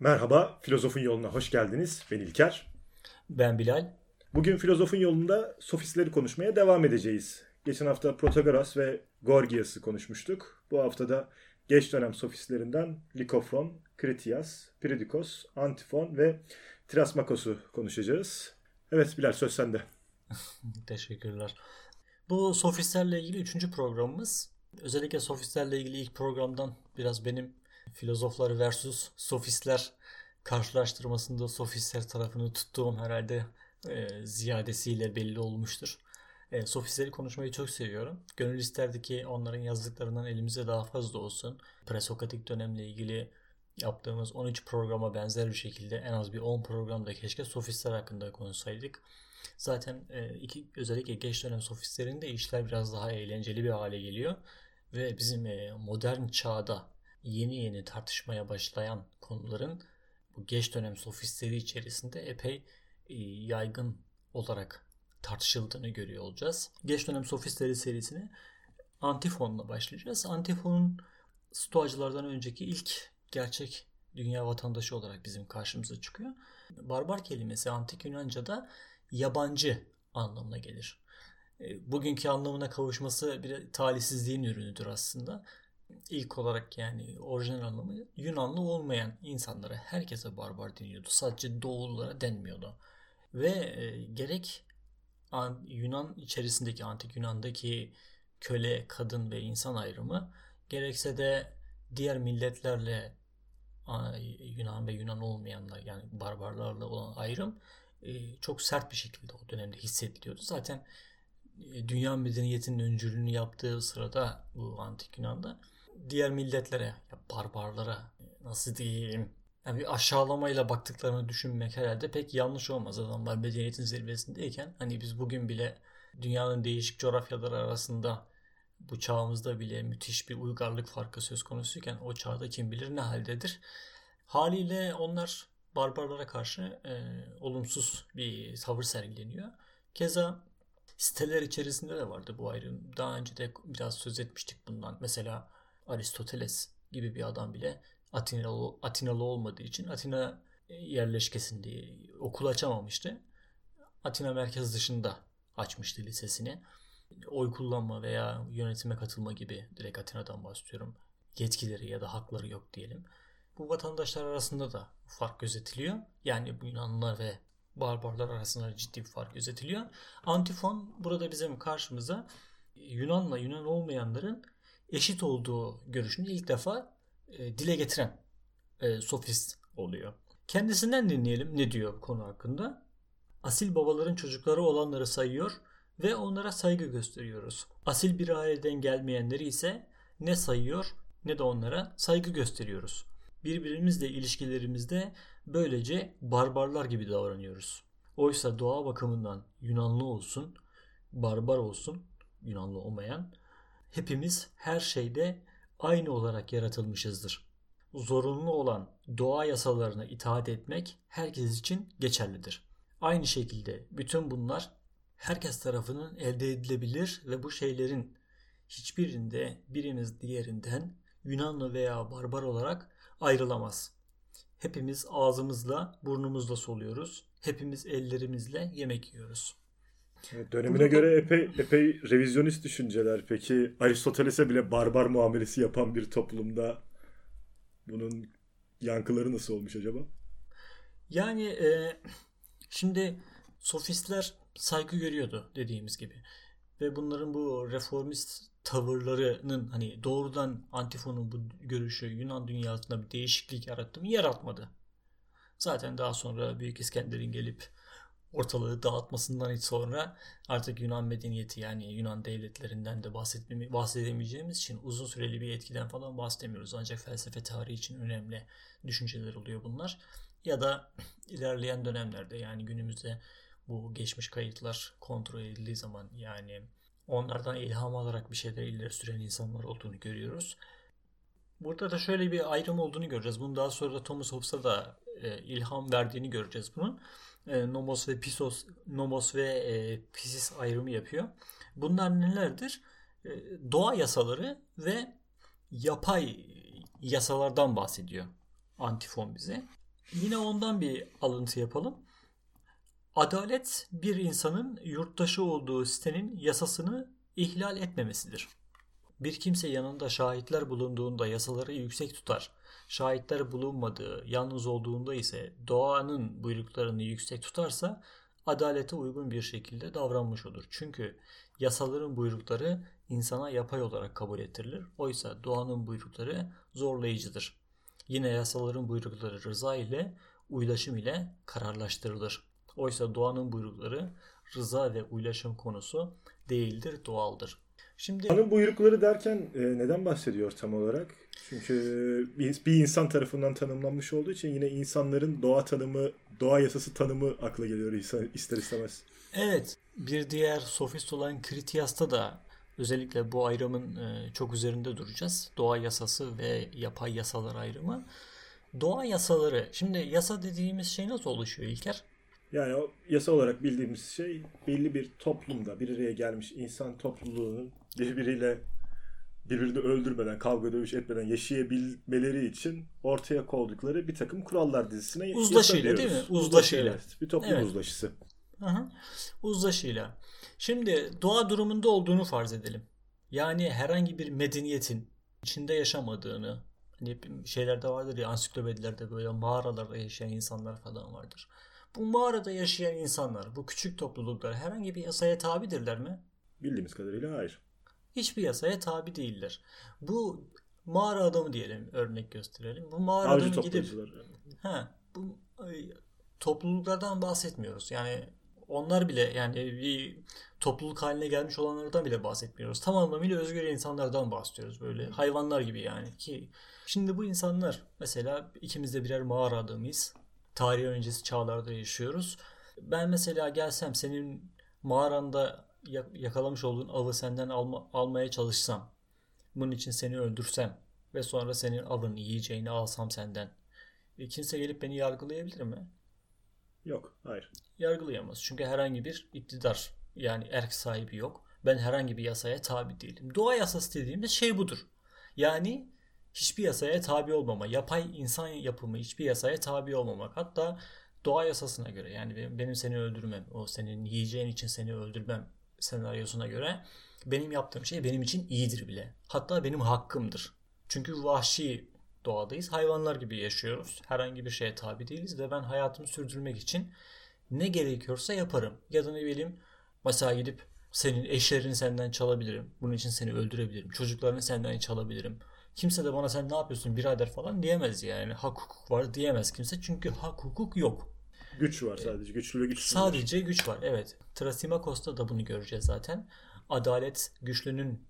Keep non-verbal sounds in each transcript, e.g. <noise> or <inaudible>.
Merhaba, Filozofun Yoluna hoş geldiniz. Ben İlker. Ben Bilal. Bugün Filozofun Yolunda sofistleri konuşmaya devam edeceğiz. Geçen hafta Protagoras ve Gorgias'ı konuşmuştuk. Bu hafta da geç dönem sofistlerinden Likofron, Kritias, Pridikos, Antifon ve Trasmakos'u konuşacağız. Evet Bilal söz sende. <laughs> Teşekkürler. Bu sofistlerle ilgili üçüncü programımız. Özellikle sofistlerle ilgili ilk programdan biraz benim filozoflar versus sofistler karşılaştırmasında sofistler tarafını tuttuğum herhalde e, ziyadesiyle belli olmuştur. E, sofistleri konuşmayı çok seviyorum. Gönül isterdi ki onların yazdıklarından elimize daha fazla olsun. Presokratik dönemle ilgili yaptığımız 13 programa benzer bir şekilde en az bir 10 programda keşke sofistler hakkında konuşsaydık. Zaten e, iki, özellikle geç dönem sofistlerinde işler biraz daha eğlenceli bir hale geliyor. Ve bizim e, modern çağda yeni yeni tartışmaya başlayan konuların bu geç dönem sofistleri içerisinde epey e, yaygın olarak tartışıldığını görüyor olacağız. Geç dönem sofistleri serisine Antifon'la başlayacağız. Antifon'un Stoacılardan önceki ilk gerçek dünya vatandaşı olarak bizim karşımıza çıkıyor. Barbar kelimesi antik Yunanca'da yabancı anlamına gelir. E, bugünkü anlamına kavuşması bir talihsizliğin ürünüdür aslında. İlk olarak yani orijinal anlamı Yunanlı olmayan insanlara, herkese barbar deniyordu. Sadece doğullara denmiyordu. Ve e, gerek Yunan içerisindeki, antik Yunan'daki köle, kadın ve insan ayrımı gerekse de diğer milletlerle Yunan ve Yunan olmayanlar yani barbarlarla olan ayrım e, çok sert bir şekilde o dönemde hissediliyordu. Zaten e, dünya medeniyetinin öncülüğünü yaptığı sırada bu antik Yunan'da diğer milletlere, ya barbarlara nasıl diyeyim yani bir aşağılamayla baktıklarını düşünmek herhalde pek yanlış olmaz. Adamlar medeniyetin zirvesindeyken hani biz bugün bile dünyanın değişik coğrafyaları arasında bu çağımızda bile müthiş bir uygarlık farkı söz konusuyken o çağda kim bilir ne haldedir. Haliyle onlar barbarlara karşı e, olumsuz bir tavır sergileniyor. Keza siteler içerisinde de vardı bu ayrım. Daha önce de biraz söz etmiştik bundan. Mesela Aristoteles gibi bir adam bile Atinalı, Atinalı olmadığı için Atina yerleşkesinde okul açamamıştı. Atina merkez dışında açmıştı lisesini. Oy kullanma veya yönetime katılma gibi direkt Atina'dan bahsediyorum. Yetkileri ya da hakları yok diyelim. Bu vatandaşlar arasında da fark gözetiliyor. Yani bu Yunanlılar ve barbarlar arasında ciddi bir fark gözetiliyor. Antifon burada bizim karşımıza Yunanla Yunan olmayanların eşit olduğu görüşünü ilk defa e, dile getiren e, sofist oluyor. Kendisinden dinleyelim ne diyor bu konu hakkında. Asil babaların çocukları olanları sayıyor ve onlara saygı gösteriyoruz. Asil bir aileden gelmeyenleri ise ne sayıyor ne de onlara saygı gösteriyoruz. Birbirimizle ilişkilerimizde böylece barbarlar gibi davranıyoruz. Oysa doğa bakımından Yunanlı olsun, barbar olsun, Yunanlı olmayan, hepimiz her şeyde aynı olarak yaratılmışızdır. Zorunlu olan doğa yasalarına itaat etmek herkes için geçerlidir. Aynı şekilde bütün bunlar herkes tarafından elde edilebilir ve bu şeylerin hiçbirinde birimiz diğerinden Yunanlı veya barbar olarak ayrılamaz. Hepimiz ağzımızla, burnumuzla soluyoruz. Hepimiz ellerimizle yemek yiyoruz. Dönemine Bunu göre epey epey revizyonist düşünceler. Peki Aristoteles'e bile barbar muamelesi yapan bir toplumda bunun yankıları nasıl olmuş acaba? Yani e, şimdi sofistler saygı görüyordu dediğimiz gibi. Ve bunların bu reformist tavırlarının hani doğrudan Antifon'un bu görüşü Yunan dünyasında bir değişiklik yarattı mı? Yaratmadı. Zaten daha sonra Büyük İskender'in gelip ortalığı dağıtmasından sonra artık Yunan medeniyeti yani Yunan devletlerinden de bahsedemeyeceğimiz için uzun süreli bir etkiden falan bahsedemiyoruz. Ancak felsefe tarihi için önemli düşünceler oluyor bunlar. Ya da <clears throat> ilerleyen dönemlerde yani günümüzde bu geçmiş kayıtlar kontrol edildiği zaman yani onlardan ilham alarak bir şeyler ileri süren insanlar olduğunu görüyoruz. Burada da şöyle bir ayrım olduğunu göreceğiz. Bunu daha sonra Thomas Hobbes'a da e, ilham verdiğini göreceğiz bunun. E, nomos ve pisos, nomos ve e, pisis ayrımı yapıyor. Bunlar nelerdir? E, doğa yasaları ve yapay yasalardan bahsediyor Antifon bize. Yine ondan bir alıntı yapalım. Adalet bir insanın yurttaşı olduğu sitenin yasasını ihlal etmemesidir. Bir kimse yanında şahitler bulunduğunda yasaları yüksek tutar. Şahitler bulunmadığı, yalnız olduğunda ise doğanın buyruklarını yüksek tutarsa adalete uygun bir şekilde davranmış olur. Çünkü yasaların buyrukları insana yapay olarak kabul ettirilir. Oysa doğanın buyrukları zorlayıcıdır. Yine yasaların buyrukları rıza ile, uylaşım ile kararlaştırılır. Oysa doğanın buyrukları rıza ve uylaşım konusu değildir, doğaldır. Şimdi Doğanın buyrukları derken e, neden bahsediyor tam olarak? Çünkü bir, insan tarafından tanımlanmış olduğu için yine insanların doğa tanımı, doğa yasası tanımı akla geliyor ister istemez. Evet, bir diğer sofist olan Kritias'ta da özellikle bu ayrımın e, çok üzerinde duracağız. Doğa yasası ve yapay yasalar ayrımı. Doğa yasaları, şimdi yasa dediğimiz şey nasıl oluşuyor İlker? Yani o yasa olarak bildiğimiz şey belli bir toplumda bir araya gelmiş insan topluluğunun birbiriyle birbirini öldürmeden, kavga dövüş etmeden yaşayabilmeleri için ortaya koydukları bir takım kurallar dizisine Uzlaşıyla değil mi? Uzlaşıyla. Evet, bir toplum evet. uzlaşısı. Aha. Uzlaşıyla. Şimdi doğa durumunda olduğunu farz edelim. Yani herhangi bir medeniyetin içinde yaşamadığını, hani şeylerde vardır ya ansiklopedilerde böyle mağaralarda yaşayan insanlar falan vardır. Bu mağarada yaşayan insanlar, bu küçük topluluklar herhangi bir yasaya tabidirler mi? Bildiğimiz kadarıyla hayır. Hiçbir yasaya tabi değiller. Bu mağara adamı diyelim örnek gösterelim. Bu mağara Avcı adamı gidip ha, bu topluluklardan bahsetmiyoruz. Yani onlar bile yani bir topluluk haline gelmiş olanlardan bile bahsetmiyoruz. Tam anlamıyla özgür insanlardan bahsediyoruz böyle hayvanlar gibi yani ki şimdi bu insanlar mesela ikimiz de birer mağara adamıyız. Tarih öncesi çağlarda yaşıyoruz. Ben mesela gelsem senin mağaranda yakalamış olduğun avı senden alma, almaya çalışsam, bunun için seni öldürsem ve sonra senin avın yiyeceğini alsam senden, e, kimse gelip beni yargılayabilir mi? Yok, hayır. Yargılayamaz. Çünkü herhangi bir iktidar yani erk sahibi yok. Ben herhangi bir yasaya tabi değilim. Doğa yasası dediğimiz şey budur. Yani hiçbir yasaya tabi olmama, yapay insan yapımı hiçbir yasaya tabi olmamak. Hatta doğa yasasına göre yani benim seni öldürmem, o senin yiyeceğin için seni öldürmem senaryosuna göre benim yaptığım şey benim için iyidir bile. Hatta benim hakkımdır. Çünkü vahşi doğadayız. Hayvanlar gibi yaşıyoruz. Herhangi bir şeye tabi değiliz ve ben hayatımı sürdürmek için ne gerekiyorsa yaparım. Ya da ne bileyim mesela gidip senin eşlerini senden çalabilirim. Bunun için seni öldürebilirim. Çocuklarını senden çalabilirim. Kimse de bana sen ne yapıyorsun birader falan diyemez yani. Hak hukuk var diyemez kimse. Çünkü hak hukuk yok. Güç var sadece. Güçlü ve güçsüz. Sadece güç var. Evet. Trasimakos'ta da bunu göreceğiz zaten. Adalet güçlünün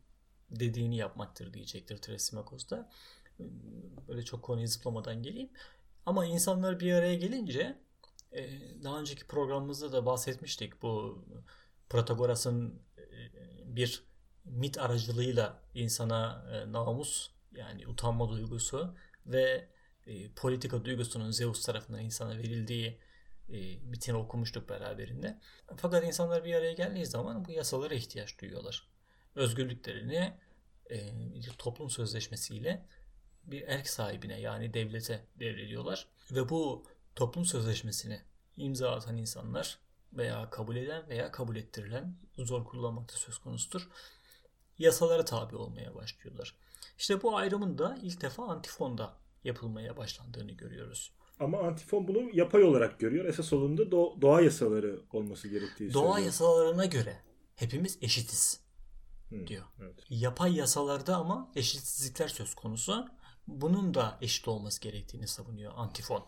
dediğini yapmaktır diyecektir Trasimakos'ta. Böyle çok konuyu zıplamadan geleyim. Ama insanlar bir araya gelince e, daha önceki programımızda da bahsetmiştik. Bu Protagoras'ın e, bir mit aracılığıyla insana e, namus yani utanma duygusu ve politika duygusunun Zeus tarafından insana verildiği e, mitini okumuştuk beraberinde. Fakat insanlar bir araya geldiği zaman bu yasalara ihtiyaç duyuyorlar. Özgürlüklerini e, toplum sözleşmesiyle bir erk sahibine yani devlete devrediyorlar. Ve bu toplum sözleşmesini imza atan insanlar veya kabul eden veya kabul ettirilen zor kullanmakta söz konusudur. Yasalara tabi olmaya başlıyorlar. İşte bu ayrımın da ilk defa antifonda yapılmaya başlandığını görüyoruz. Ama antifon bunu yapay olarak görüyor. Esas olunda do- doğa yasaları olması gerektiği Doğa söylüyor. yasalarına göre hepimiz eşitiz hmm, diyor. Evet. Yapay yasalarda ama eşitsizlikler söz konusu. Bunun da eşit olması gerektiğini savunuyor antifon.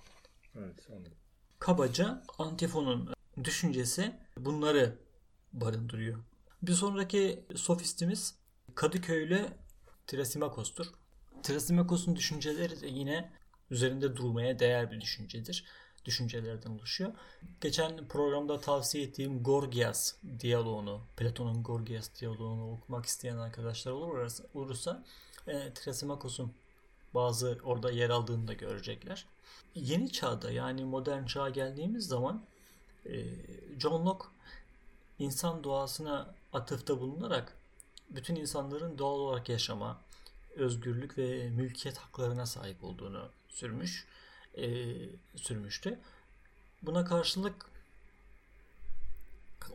Evet anladım. Kabaca antifonun düşüncesi bunları barındırıyor. Bir sonraki sofistimiz Kadıköylü Trasimakos'tur. Trasimakos'un düşünceleri de yine üzerinde durmaya değer bir düşüncedir. Düşüncelerden oluşuyor. Geçen programda tavsiye ettiğim Gorgias diyaloğunu, Platon'un Gorgias diyaloğunu okumak isteyen arkadaşlar olursa, olursa e, Trasimakos'un bazı orada yer aldığını da görecekler. Yeni çağda yani modern çağa geldiğimiz zaman e, John Locke insan doğasına atıfta bulunarak bütün insanların doğal olarak yaşama, özgürlük ve mülkiyet haklarına sahip olduğunu sürmüş. e, sürmüştü. Buna karşılık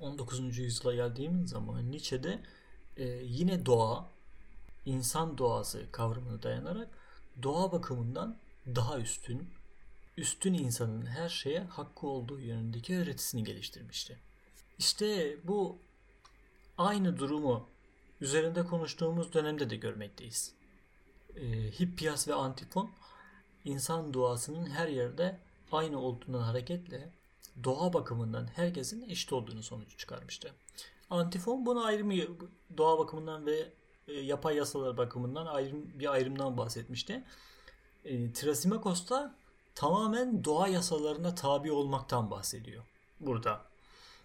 19. yüzyıla geldiğimiz zaman Nietzsche'de e, yine doğa, insan doğası kavramına dayanarak doğa bakımından daha üstün, üstün insanın her şeye hakkı olduğu yönündeki öğretisini geliştirmişti. İşte bu aynı durumu üzerinde konuştuğumuz dönemde de görmekteyiz. E, Hippias ve Antifon insan doğasının her yerde aynı olduğundan hareketle doğa bakımından herkesin eşit olduğunu sonucu çıkarmıştı. Antifon bunu ayrımı doğa bakımından ve e, yapay yasalar bakımından ayrım, bir ayrımdan bahsetmişti. E, Trasimakos da tamamen doğa yasalarına tabi olmaktan bahsediyor burada.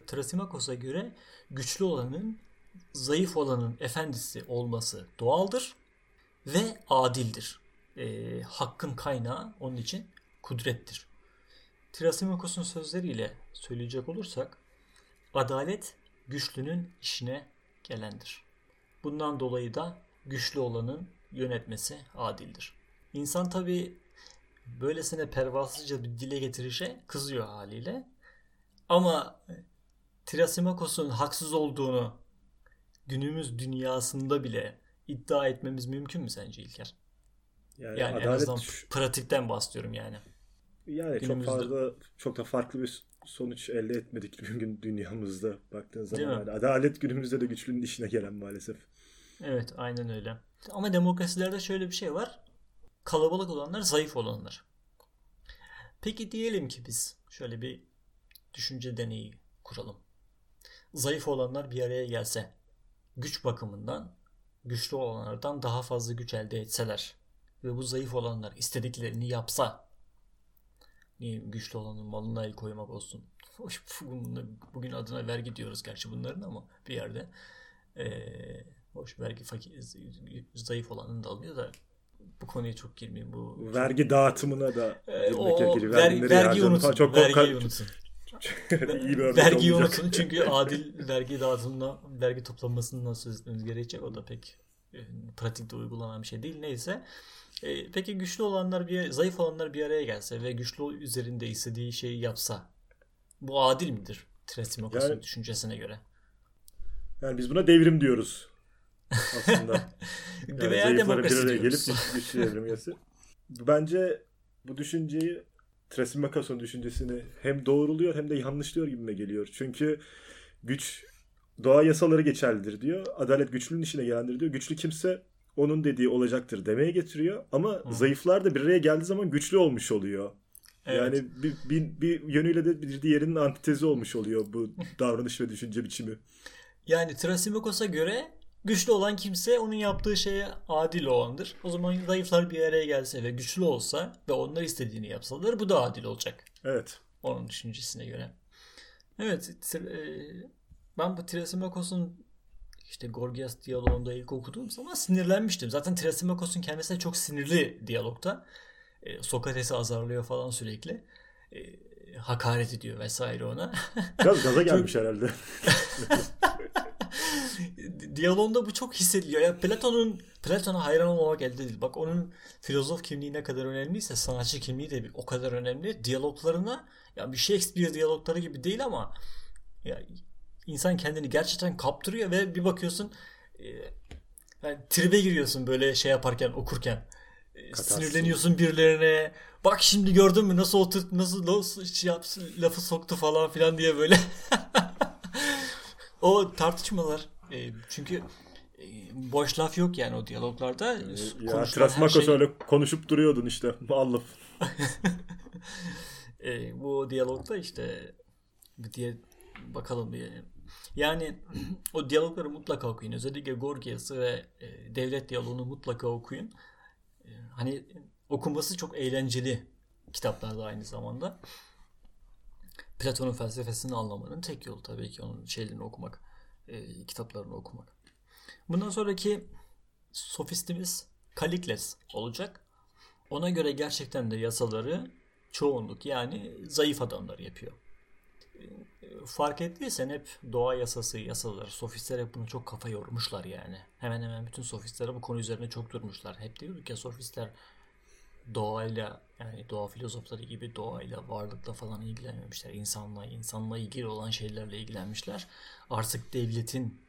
Trasimakos'a göre güçlü olanın zayıf olanın efendisi olması doğaldır ve adildir. E, hakkın kaynağı onun için kudrettir. Trasimakos'un sözleriyle söyleyecek olursak adalet güçlünün işine gelendir. Bundan dolayı da güçlü olanın yönetmesi adildir. İnsan tabi böylesine pervasızca bir dile getirişe kızıyor haliyle. Ama Trasimakos'un haksız olduğunu günümüz dünyasında bile iddia etmemiz mümkün mü sence İlker? Yani, yani adalet... en azından pratikten bahsediyorum yani. Yani Günümüzde... çok fazla çok da farklı bir sonuç elde etmedik <laughs> bugün dünyamızda baktığın zaman. Yani adalet günümüzde de güçlünün işine gelen maalesef. Evet aynen öyle. Ama demokrasilerde şöyle bir şey var. Kalabalık olanlar zayıf olanlar. Peki diyelim ki biz şöyle bir düşünce deneyi kuralım. Zayıf olanlar bir araya gelse güç bakımından güçlü olanlardan daha fazla güç elde etseler ve bu zayıf olanlar istediklerini yapsa niye güçlü olanın malına el koymak olsun. <laughs> Bugün adına vergi diyoruz gerçi bunların ama bir yerde ee, hoş vergi fakir, zayıf olanın da alıyor da bu konuya çok girmeyeyim. Bu vergi çok... dağıtımına da ee, o, ver, vergi unutun. Çok vergiyi unutun. İyi bir vergiyi unutun çünkü adil vergi dağıtımına vergi toplanmasını nasıl etmemiz gerekecek o da pek e, pratikte uygulanan bir şey değil. Neyse. E, peki güçlü olanlar bir zayıf olanlar bir araya gelse ve güçlü üzerinde istediği şeyi yapsa bu adil midir? Trasimakos'un yani, düşüncesine göre. Yani biz buna devrim diyoruz aslında. <laughs> yani Veya demokrasi bir araya gelip güçlü devrim yası. Bence bu düşünceyi Trasimakos'un düşüncesini hem doğruluyor hem de yanlışlıyor gibime geliyor. Çünkü güç doğa yasaları geçerlidir diyor. Adalet güçlünün işine gelendir diyor. Güçlü kimse onun dediği olacaktır demeye getiriyor. Ama Hı. zayıflar da bir araya geldiği zaman güçlü olmuş oluyor. Evet. Yani bir, bir, bir yönüyle de bir diğerinin antitezi olmuş oluyor bu davranış ve düşünce biçimi. Yani Trasimokos'a göre güçlü olan kimse onun yaptığı şeye adil olandır. O zaman zayıflar bir araya gelse ve güçlü olsa ve onlar istediğini yapsalar bu da adil olacak. Evet. Onun düşüncesine göre. Evet. Ben bu Trasimakos'un işte Gorgias diyaloğunda ilk okuduğum zaman sinirlenmiştim. Zaten Trasimakos'un kendisi de çok sinirli diyalogta. E, Sokrates'i azarlıyor falan sürekli. E, hakaret ediyor vesaire ona. Gaz gaza <laughs> gelmiş herhalde. <laughs> Diyalogda bu çok hissediliyor. Ya Platon'un Platon'a hayran olmamak elde değil. Bak onun filozof kimliği ne kadar önemliyse sanatçı kimliği de o kadar önemli. Diyaloglarına ya bir Shakespeare diyalogları gibi değil ama ya insan kendini gerçekten kaptırıyor ve bir bakıyorsun e, yani tribe giriyorsun böyle şey yaparken okurken. E, sinirleniyorsun birilerine. Bak şimdi gördün mü nasıl otur nasıl, nasıl şey yapsın, lafı soktu falan filan diye böyle. <laughs> o tartışmalar e, çünkü e, boş laf yok yani o diyaloglarda. Ya Trasmakos şey... öyle konuşup duruyordun işte. <laughs> Muallaf. <laughs> e, bu diyalogda işte diye bakalım bir yani <clears throat> o diyalogları mutlaka okuyun. Özellikle Gorgias'ı ve e, devlet diyaloğunu mutlaka okuyun. E, hani okunması çok eğlenceli kitaplarda aynı zamanda. Platon'un felsefesini anlamanın tek yolu tabii ki onun şeylerini okumak, e, kitaplarını okumak. Bundan sonraki sofistimiz Kalikles olacak. Ona göre gerçekten de yasaları çoğunluk yani zayıf adamlar yapıyor fark ettiysen hep doğa yasası, yasalar, sofistler hep bunu çok kafa yormuşlar yani. Hemen hemen bütün sofistler bu konu üzerine çok durmuşlar. Hep diyorduk ya sofistler doğayla yani doğa filozofları gibi doğayla, varlıkla falan ilgilenmemişler. İnsanla, insanla ilgili olan şeylerle ilgilenmişler. Artık devletin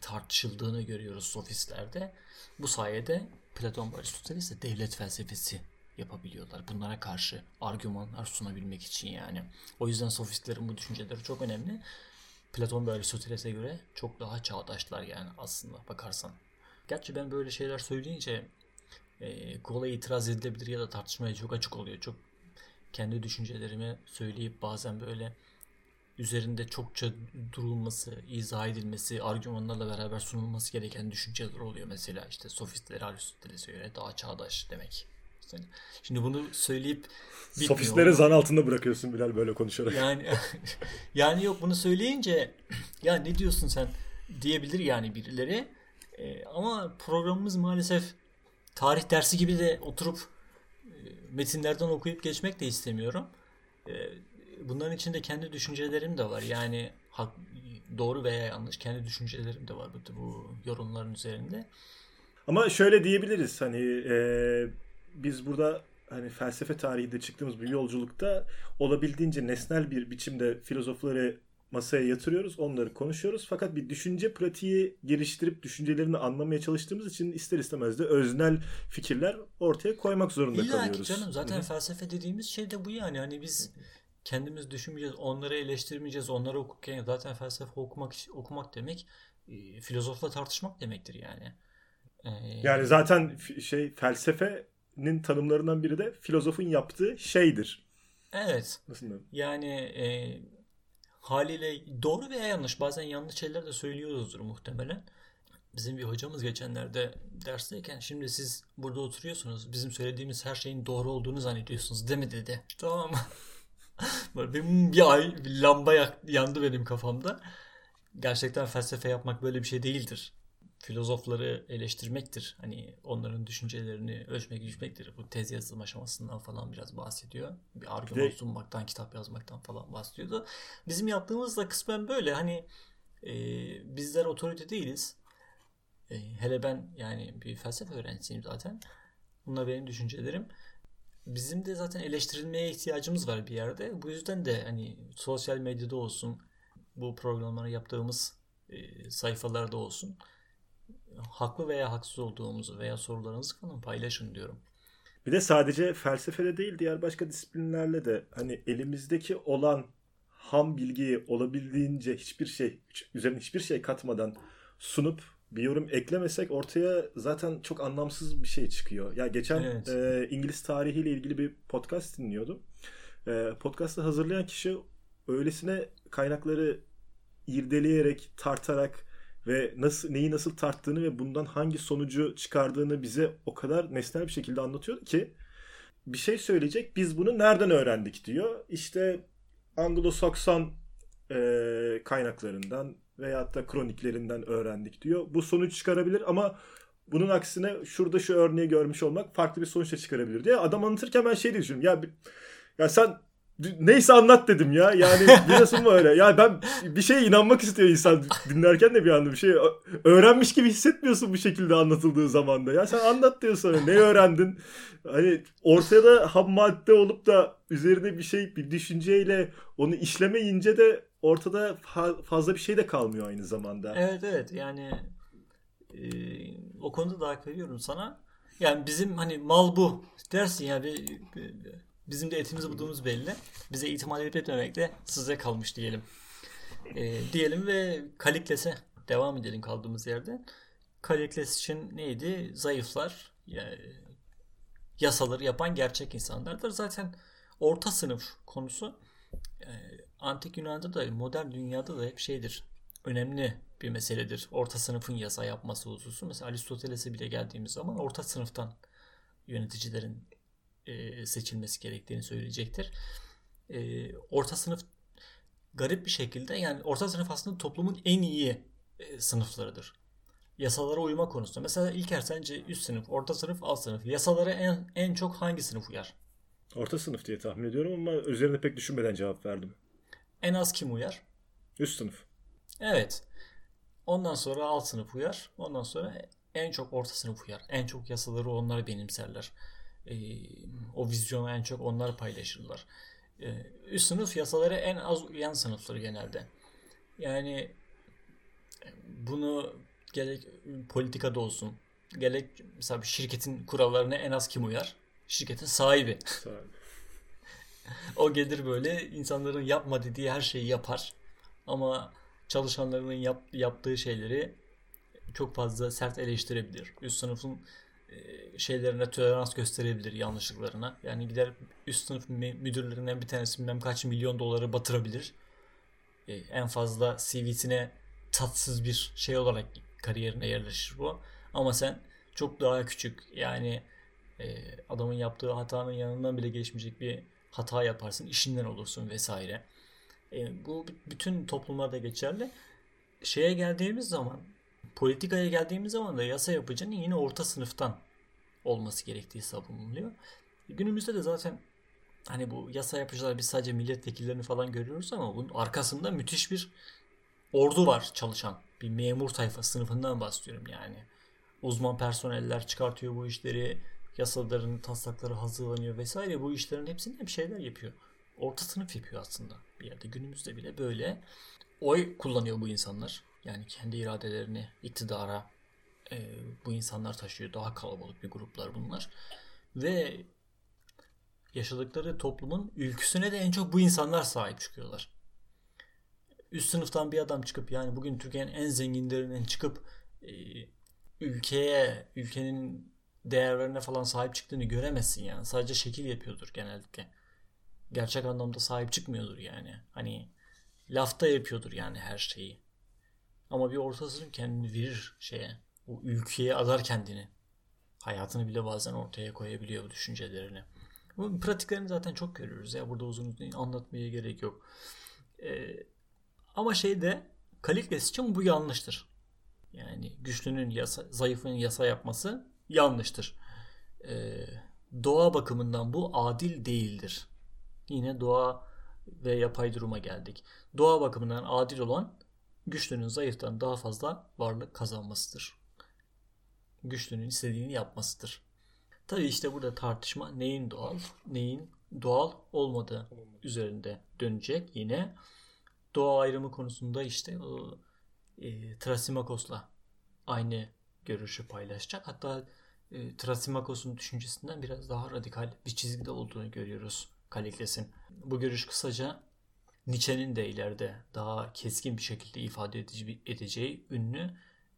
tartışıldığını görüyoruz sofistlerde. Bu sayede Platon ve Aristoteles de devlet felsefesi yapabiliyorlar. Bunlara karşı argümanlar sunabilmek için yani. O yüzden sofistlerin bu düşünceleri çok önemli. Platon ve Aristoteles'e göre çok daha çağdaşlar yani aslında bakarsan. Gerçi ben böyle şeyler söyleyince e, kolay itiraz edilebilir ya da tartışmaya çok açık oluyor. Çok kendi düşüncelerimi söyleyip bazen böyle üzerinde çokça durulması, izah edilmesi, argümanlarla beraber sunulması gereken düşünceler oluyor. Mesela işte sofistler Aristoteles'e göre daha çağdaş demek. Şimdi bunu söyleyip Sofistleri zan altında bırakıyorsun Bilal böyle konuşarak. Yani <laughs> yani yok bunu söyleyince <clears throat> ya ne diyorsun sen diyebilir yani birileri. Ee, ama programımız maalesef tarih dersi gibi de oturup e, metinlerden okuyup geçmek de istemiyorum. E, bunların içinde kendi düşüncelerim de var. Yani hak, doğru veya yanlış kendi düşüncelerim de var bu, bu yorumların üzerinde. Ama şöyle diyebiliriz hani e, biz burada hani felsefe tarihinde çıktığımız bir yolculukta olabildiğince nesnel bir biçimde filozofları masaya yatırıyoruz, onları konuşuyoruz. Fakat bir düşünce pratiği geliştirip düşüncelerini anlamaya çalıştığımız için ister istemez de öznel fikirler ortaya koymak zorunda İlla kalıyoruz. İlla canım zaten Hı-hı. felsefe dediğimiz şey de bu yani. Hani biz kendimiz düşünmeyeceğiz, onları eleştirmeyeceğiz, onları okurken zaten felsefe okumak okumak demek e, filozofla tartışmak demektir yani. Ee, yani zaten şey felsefenin tanımlarından biri de filozofun yaptığı şeydir. Evet. Nasıl yani e, haliyle doğru veya yanlış bazen yanlış şeyler de söylüyoruzdur muhtemelen. Bizim bir hocamız geçenlerde dersteyken şimdi siz burada oturuyorsunuz bizim söylediğimiz her şeyin doğru olduğunu zannediyorsunuz değil mi dedi. Tamam <laughs> Böyle bir, bir ay bir lamba yandı benim kafamda. Gerçekten felsefe yapmak böyle bir şey değildir filozofları eleştirmektir. Hani onların düşüncelerini ölçmek, biçmektir. Bu tez yazım aşamasından falan biraz bahsediyor. Bir argüman de... sunmaktan, kitap yazmaktan falan bahsediyordu. Bizim yaptığımız da kısmen böyle. Hani e, bizler otorite değiliz. E, hele ben yani bir felsefe öğrencisiyim zaten. Bunlar benim düşüncelerim. Bizim de zaten eleştirilmeye ihtiyacımız var bir yerde. Bu yüzden de hani sosyal medyada olsun, bu programları yaptığımız e, sayfalarda olsun haklı veya haksız olduğumuzu veya sorularınızı falan paylaşın diyorum. Bir de sadece felsefede değil diğer başka disiplinlerle de hani elimizdeki olan ham bilgiyi olabildiğince hiçbir şey üzerine hiçbir şey katmadan sunup bir yorum eklemesek ortaya zaten çok anlamsız bir şey çıkıyor. Ya geçen evet. e, İngiliz tarihiyle ilgili bir podcast dinliyordum. E, podcast'ı hazırlayan kişi öylesine kaynakları irdeleyerek, tartarak ve nasıl neyi nasıl tarttığını ve bundan hangi sonucu çıkardığını bize o kadar nesnel bir şekilde anlatıyordu ki bir şey söyleyecek biz bunu nereden öğrendik diyor. İşte Anglo-Sakson e, kaynaklarından veyahut da kroniklerinden öğrendik diyor. Bu sonuç çıkarabilir ama bunun aksine şurada şu örneği görmüş olmak farklı bir sonuçla çıkarabilir diye. Adam anlatırken ben şey diye düşünüyorum. Ya, ya sen neyse anlat dedim ya. Yani <laughs> biliyorsun mu öyle? Ya ben bir şeye inanmak istiyor insan dinlerken de bir anda bir şey öğrenmiş gibi hissetmiyorsun bu şekilde anlatıldığı zaman da. Ya sen anlat diyor sonra ne öğrendin? Hani ortaya da ham madde olup da üzerine bir şey bir düşünceyle onu işlemeyince de ortada fazla bir şey de kalmıyor aynı zamanda. Evet evet yani e, o konuda da hak veriyorum sana. Yani bizim hani mal bu dersin ya bir, bir Bizim de etimizi bulduğumuz belli. Bize itimat edip etmemek de size kalmış diyelim. E, diyelim ve Kalikles'e devam edelim kaldığımız yerde. Kalikles için neydi? Zayıflar, yani yasaları yapan gerçek insanlardır. Zaten orta sınıf konusu e, antik Yunan'da da modern dünyada da hep şeydir. Önemli bir meseledir. Orta sınıfın yasa yapması hususu. Mesela Aristoteles'e bile geldiğimiz zaman orta sınıftan yöneticilerin e, seçilmesi gerektiğini söyleyecektir. E, orta sınıf garip bir şekilde yani orta sınıf aslında toplumun en iyi e, sınıflarıdır. Yasalara uyma konusunda. Mesela İlker sence üst sınıf, orta sınıf, alt sınıf. Yasalara en, en çok hangi sınıf uyar? Orta sınıf diye tahmin ediyorum ama üzerine pek düşünmeden cevap verdim. En az kim uyar? Üst sınıf. Evet. Ondan sonra alt sınıf uyar. Ondan sonra en çok orta sınıf uyar. En çok yasaları onlar benimserler. E, o vizyonu en çok onlar paylaşırlar. E, üst sınıf yasaları en az uyan sınıfları genelde. Yani bunu gerek politikada olsun, gerek mesela bir şirketin kurallarına en az kim uyar? Şirketin sahibi. sahibi. <laughs> o gelir böyle insanların yapma dediği her şeyi yapar. Ama çalışanlarının yap, yaptığı şeyleri çok fazla sert eleştirebilir. Üst sınıfın şeylerine tolerans gösterebilir yanlışlıklarına. Yani gider üst sınıf müdürlerinden bir tanesi bilmem kaç milyon doları batırabilir. E, en fazla CV'sine tatsız bir şey olarak kariyerine yerleşir bu. Ama sen çok daha küçük yani e, adamın yaptığı hatanın yanından bile geçmeyecek bir hata yaparsın, işinden olursun vesaire. E, bu bütün toplumlarda geçerli. Şeye geldiğimiz zaman, politikaya geldiğimiz zaman da yasa yapıcının yine orta sınıftan olması gerektiği savunuluyor. Günümüzde de zaten hani bu yasa yapıcılar biz sadece milletvekillerini falan görüyoruz ama bunun arkasında müthiş bir ordu var çalışan. Bir memur tayfa sınıfından bahsediyorum yani. Uzman personeller çıkartıyor bu işleri, yasaların taslakları hazırlanıyor vesaire. Bu işlerin hepsinde bir şeyler yapıyor. Orta sınıf yapıyor aslında bir yerde. Günümüzde bile böyle. Oy kullanıyor bu insanlar. Yani kendi iradelerini iktidara e, bu insanlar taşıyor. Daha kalabalık bir gruplar bunlar. Ve yaşadıkları toplumun ülküsüne de en çok bu insanlar sahip çıkıyorlar. Üst sınıftan bir adam çıkıp yani bugün Türkiye'nin en zenginlerinden çıkıp e, ülkeye, ülkenin değerlerine falan sahip çıktığını göremezsin yani. Sadece şekil yapıyordur genellikle. Gerçek anlamda sahip çıkmıyordur yani. Hani lafta yapıyordur yani her şeyi. Ama bir ortasının kendini verir şeye. O ülkeye adar kendini. Hayatını bile bazen ortaya koyabiliyor bu düşüncelerini. Bu pratiklerini zaten çok görüyoruz ya. Burada uzun uzun anlatmaya gerek yok. Ee, ama şeyde Kalikles için bu yanlıştır. Yani güçlünün yasa, zayıfın yasa yapması yanlıştır. Ee, doğa bakımından bu adil değildir. Yine doğa ve yapay duruma geldik. Doğa bakımından adil olan güçlünün zayıftan daha fazla varlık kazanmasıdır. Güçlünün istediğini yapmasıdır. Tabi işte burada tartışma neyin doğal, neyin doğal olmadığı üzerinde dönecek yine. Doğa ayrımı konusunda işte o e, Trasimakos'la aynı görüşü paylaşacak. Hatta e, Trasimakos'un düşüncesinden biraz daha radikal bir çizgide olduğunu görüyoruz Kalikles'in. Bu görüş kısaca Nietzsche'nin de ileride daha keskin bir şekilde ifade edeceği ünlü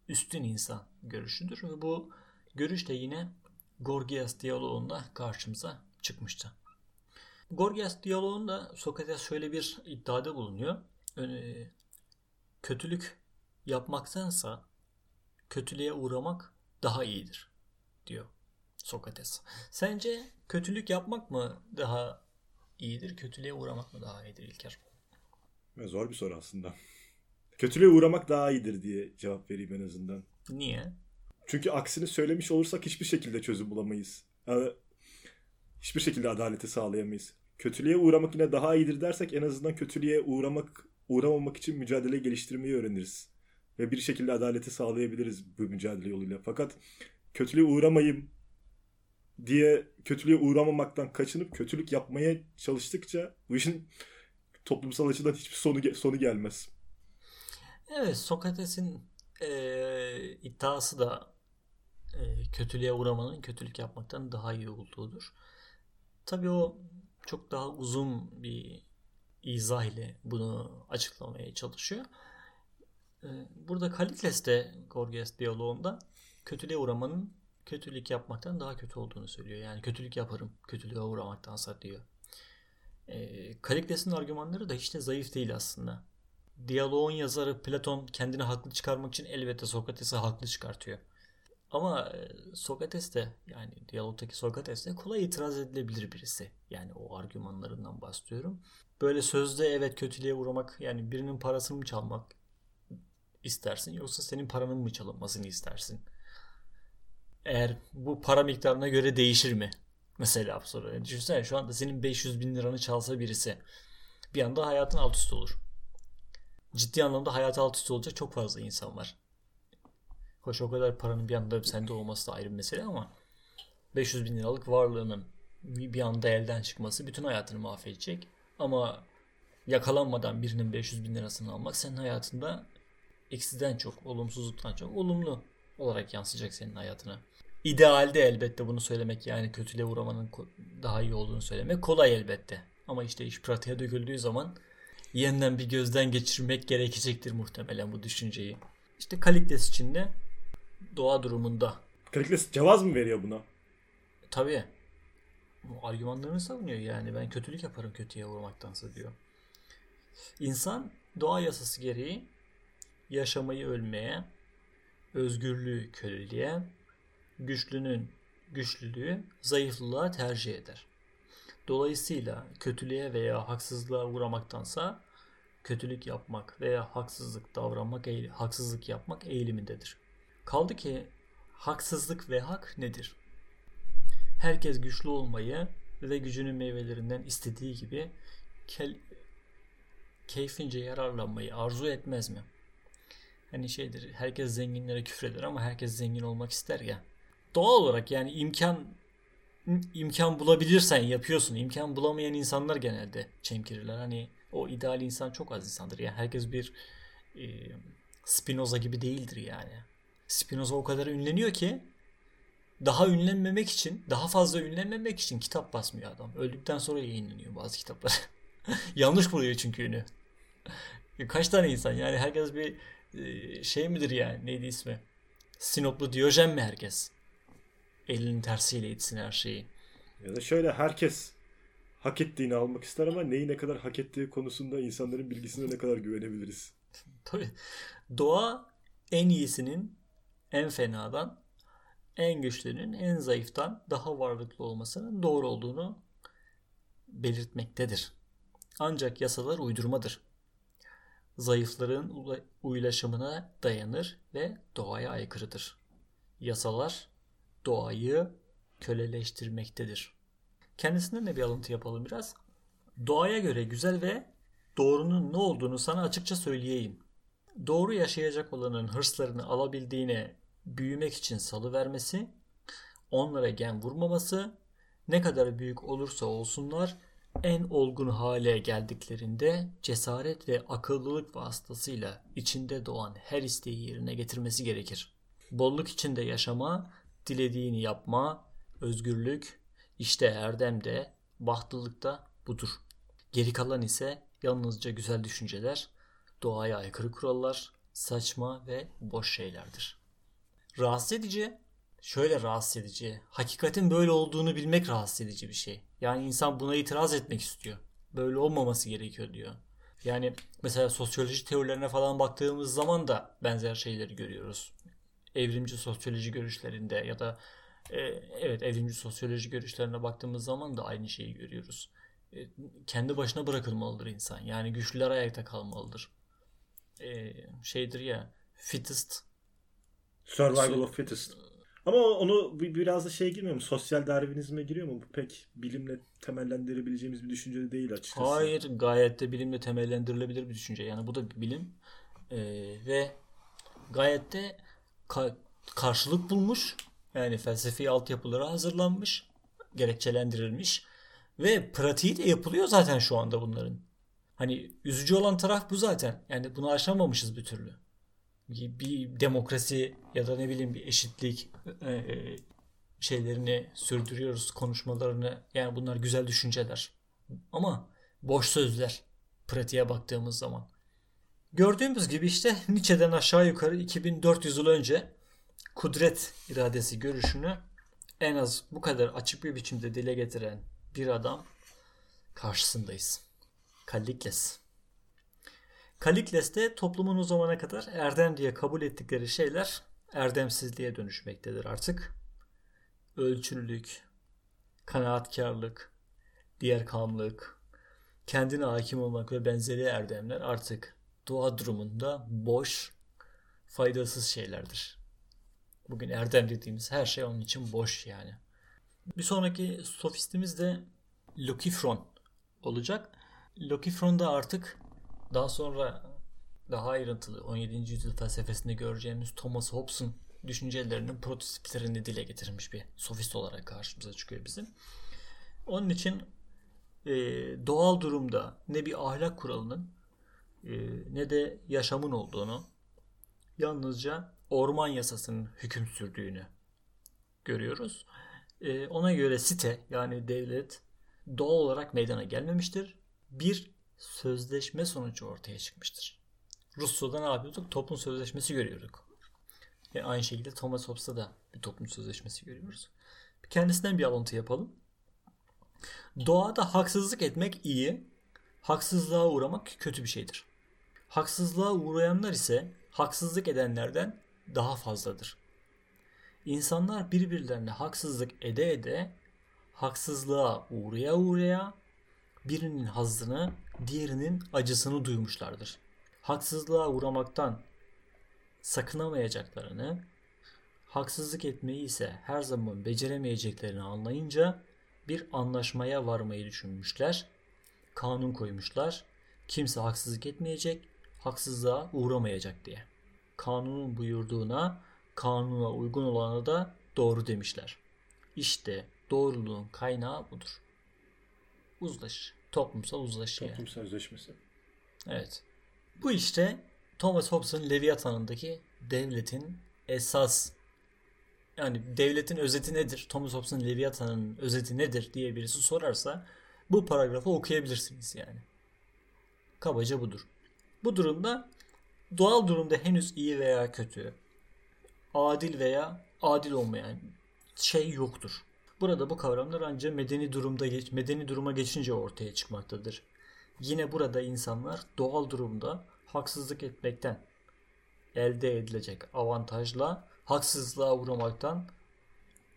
üstün insan görüşüdür. Ve bu görüş de yine Gorgias diyaloğunda karşımıza çıkmıştı. Gorgias diyaloğunda Sokrates şöyle bir iddiada bulunuyor. Kötülük yapmaktansa kötülüğe uğramak daha iyidir diyor Sokrates. Sence kötülük yapmak mı daha iyidir, kötülüğe uğramak mı daha iyidir İlker? Zor bir soru aslında. <laughs> Kötülüğe uğramak daha iyidir diye cevap vereyim en azından. Niye? Çünkü aksini söylemiş olursak hiçbir şekilde çözüm bulamayız. Yani hiçbir şekilde adaleti sağlayamayız. Kötülüğe uğramak yine daha iyidir dersek en azından kötülüğe uğramak uğramamak için mücadele geliştirmeyi öğreniriz. Ve bir şekilde adaleti sağlayabiliriz bu mücadele yoluyla. Fakat kötülüğe uğramayayım diye kötülüğe uğramamaktan kaçınıp kötülük yapmaya çalıştıkça bu işin toplumsal açıdan hiçbir sonu sonu gelmez. Evet Sokrates'in e, iddiası da e, kötülüğe uğramanın kötülük yapmaktan daha iyi olduğudur. Tabii o çok daha uzun bir izah ile bunu açıklamaya çalışıyor. E, burada Kalikles de Gorgias diyaloğunda kötülüğe uğramanın kötülük yapmaktan daha kötü olduğunu söylüyor. Yani kötülük yaparım, kötülüğe uğramaktansa diyor. E, Kalikles'in argümanları da hiç de zayıf değil aslında. Diyaloğun yazarı Platon kendini haklı çıkarmak için elbette Sokrates'i haklı çıkartıyor. Ama e, Sokrates de yani diyalogtaki Sokrates de kolay itiraz edilebilir birisi. Yani o argümanlarından bahsediyorum. Böyle sözde evet kötülüğe uğramak yani birinin parasını mı çalmak istersin yoksa senin paranın mı çalınmasını istersin? Eğer bu para miktarına göre değişir mi? Mesela soru. Düşünsene şu anda senin 500 bin liranı çalsa birisi bir anda hayatın alt üst olur. Ciddi anlamda hayatı alt üst olacak çok fazla insan var. Hoş o kadar paranın bir anda sende olması da ayrı bir mesele ama 500 bin liralık varlığının bir anda elden çıkması bütün hayatını mahvedecek. Ama yakalanmadan birinin 500 bin lirasını almak senin hayatında eksiden çok, olumsuzluktan çok olumlu olarak yansıyacak senin hayatına. İdealde elbette bunu söylemek yani kötüle uğramanın daha iyi olduğunu söylemek kolay elbette. Ama işte iş pratiğe döküldüğü zaman yeniden bir gözden geçirmek gerekecektir muhtemelen bu düşünceyi. İşte Kalikles için de doğa durumunda. Kalikles cevaz mı veriyor buna? Tabii. Bu argümanlarını savunuyor yani ben kötülük yaparım kötüye vurmaktansa diyor. İnsan doğa yasası gereği yaşamayı ölmeye, özgürlüğü köleliğe, güçlünün güçlülüğü zayıflılığa tercih eder. Dolayısıyla kötülüğe veya haksızlığa uğramaktansa kötülük yapmak veya haksızlık davranmak, haksızlık yapmak eğilimindedir. Kaldı ki haksızlık ve hak nedir? Herkes güçlü olmayı ve gücünün meyvelerinden istediği gibi kel, keyfince yararlanmayı arzu etmez mi? Hani şeydir, herkes zenginlere küfreder ama herkes zengin olmak ister ya. Doğal olarak yani imkan imkan bulabilirsen yapıyorsun. İmkan bulamayan insanlar genelde çemkirirler. Hani o ideal insan çok az insandır. Yani herkes bir e, Spinoza gibi değildir yani. Spinoza o kadar ünleniyor ki daha ünlenmemek için, daha fazla ünlenmemek için kitap basmıyor adam. Öldükten sonra yayınlanıyor bazı kitaplar. <laughs> Yanlış buluyor çünkü ünü. Kaç tane insan yani herkes bir e, şey midir yani neydi ismi? Sinoplu Diyojen mi herkes? Elinin tersiyle itsin her şeyi. Ya da şöyle herkes hak ettiğini almak ister ama neyi ne kadar hak ettiği konusunda insanların bilgisine ne kadar güvenebiliriz? <laughs> Tabii. Doğa en iyisinin en fenadan, en güçlünün en zayıftan daha varlıklı olmasının doğru olduğunu belirtmektedir. Ancak yasalar uydurmadır. Zayıfların uylaşımına dayanır ve doğaya aykırıdır. Yasalar doğayı köleleştirmektedir. Kendisinden de bir alıntı yapalım biraz. Doğaya göre güzel ve doğrunun ne olduğunu sana açıkça söyleyeyim. Doğru yaşayacak olanın hırslarını alabildiğine büyümek için salı vermesi, onlara gen vurmaması, ne kadar büyük olursa olsunlar en olgun hale geldiklerinde cesaret ve akıllılık vasıtasıyla içinde doğan her isteği yerine getirmesi gerekir. Bolluk içinde yaşama dilediğini yapma, özgürlük, işte erdem de, bahtlılık da budur. Geri kalan ise yalnızca güzel düşünceler, doğaya aykırı kurallar, saçma ve boş şeylerdir. Rahatsız edici, şöyle rahatsız edici. Hakikatin böyle olduğunu bilmek rahatsız edici bir şey. Yani insan buna itiraz etmek istiyor. Böyle olmaması gerekiyor diyor. Yani mesela sosyoloji teorilerine falan baktığımız zaman da benzer şeyleri görüyoruz evrimci sosyoloji görüşlerinde ya da e, evet evrimci sosyoloji görüşlerine baktığımız zaman da aynı şeyi görüyoruz. E, kendi başına bırakılmalıdır insan. Yani güçlüler ayakta kalmalıdır. E, şeydir ya fittest Survival of fittest. Ama onu biraz da şey girmiyor mu? Sosyal darwinizme giriyor mu? Bu pek bilimle temellendirebileceğimiz bir düşünce değil açıkçası. Hayır, gayet de bilimle temellendirilebilir bir düşünce. Yani bu da bir bilim ee, ve gayet de ka- karşılık bulmuş. Yani felsefi altyapıları hazırlanmış, gerekçelendirilmiş ve pratiği de yapılıyor zaten şu anda bunların. Hani üzücü olan taraf bu zaten. Yani bunu aşamamışız bir türlü. Bir, bir demokrasi ya da ne bileyim bir eşitlik e, e, şeylerini sürdürüyoruz, konuşmalarını. Yani bunlar güzel düşünceler. Ama boş sözler pratiğe baktığımız zaman. Gördüğümüz gibi işte Nietzsche'den aşağı yukarı 2400 yıl önce kudret iradesi görüşünü en az bu kadar açık bir biçimde dile getiren bir adam karşısındayız. Kallikles. Kalikles'te toplumun o zamana kadar erdem diye kabul ettikleri şeyler erdemsizliğe dönüşmektedir artık. Ölçülülük, kanaatkarlık, diğer kamlık, kendine hakim olmak ve benzeri erdemler artık doğa durumunda boş, faydasız şeylerdir. Bugün erdem dediğimiz her şey onun için boş yani. Bir sonraki sofistimiz de Lokifron olacak. Lokifron da artık daha sonra daha ayrıntılı 17. yüzyıl felsefesinde göreceğimiz Thomas Hobbes'un düşüncelerinin prototiplerini dile getirmiş bir sofist olarak karşımıza çıkıyor bizim. Onun için e, doğal durumda ne bir ahlak kuralının ne de yaşamın olduğunu yalnızca orman yasasının hüküm sürdüğünü görüyoruz. E, ona göre site yani devlet doğal olarak meydana gelmemiştir. Bir sözleşme sonucu ortaya çıkmıştır. Rusya'da ne yapıyorduk? Toplum sözleşmesi görüyorduk. Ve aynı şekilde Thomas Hobbes'ta da bir toplum sözleşmesi görüyoruz. Kendisinden bir alıntı yapalım. Doğada haksızlık etmek iyi, haksızlığa uğramak kötü bir şeydir. Haksızlığa uğrayanlar ise haksızlık edenlerden daha fazladır. İnsanlar birbirlerine haksızlık ede ede haksızlığa uğraya uğraya birinin hazzını, diğerinin acısını duymuşlardır. Haksızlığa uğramaktan sakınamayacaklarını, haksızlık etmeyi ise her zaman beceremeyeceklerini anlayınca bir anlaşmaya varmayı düşünmüşler. Kanun koymuşlar. Kimse haksızlık etmeyecek, haksızlığa uğramayacak diye. Kanunun buyurduğuna, kanuna uygun olana da doğru demişler. İşte doğruluğun kaynağı budur. Uzlaşı. Toplumsal uzlaşı yani. Toplum sözleşmesi. Evet. Bu işte Thomas Hobbes'ın Leviathan'ındaki devletin esas yani devletin özeti nedir? Thomas Hobbes'ın Leviathan'ın özeti nedir diye birisi sorarsa bu paragrafı okuyabilirsiniz yani. Kabaca budur. Bu durumda doğal durumda henüz iyi veya kötü, adil veya adil olmayan şey yoktur. Burada bu kavramlar ancak medeni durumda geç, medeni duruma geçince ortaya çıkmaktadır. Yine burada insanlar doğal durumda haksızlık etmekten elde edilecek avantajla haksızlığa uğramaktan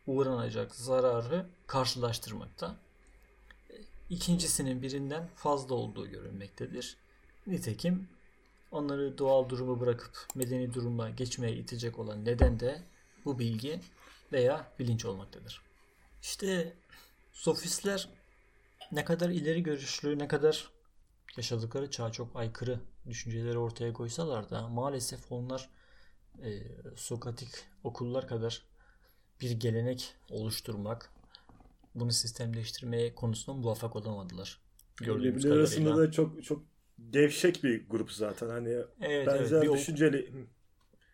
uğranacak zararı karşılaştırmakta. İkincisinin birinden fazla olduğu görülmektedir. Nitekim onları doğal durumu bırakıp medeni duruma geçmeye itecek olan neden de bu bilgi veya bilinç olmaktadır. İşte sofistler ne kadar ileri görüşlü, ne kadar yaşadıkları çağa çok aykırı düşünceleri ortaya koysalar da maalesef onlar e, Sokratik okullar kadar bir gelenek oluşturmak, bunu sistemleştirmeye konusunda muvaffak olamadılar. Gördüğümüz arasında da çok çok gevşek bir grup zaten. Hani evet, benzer evet, bir düşünceli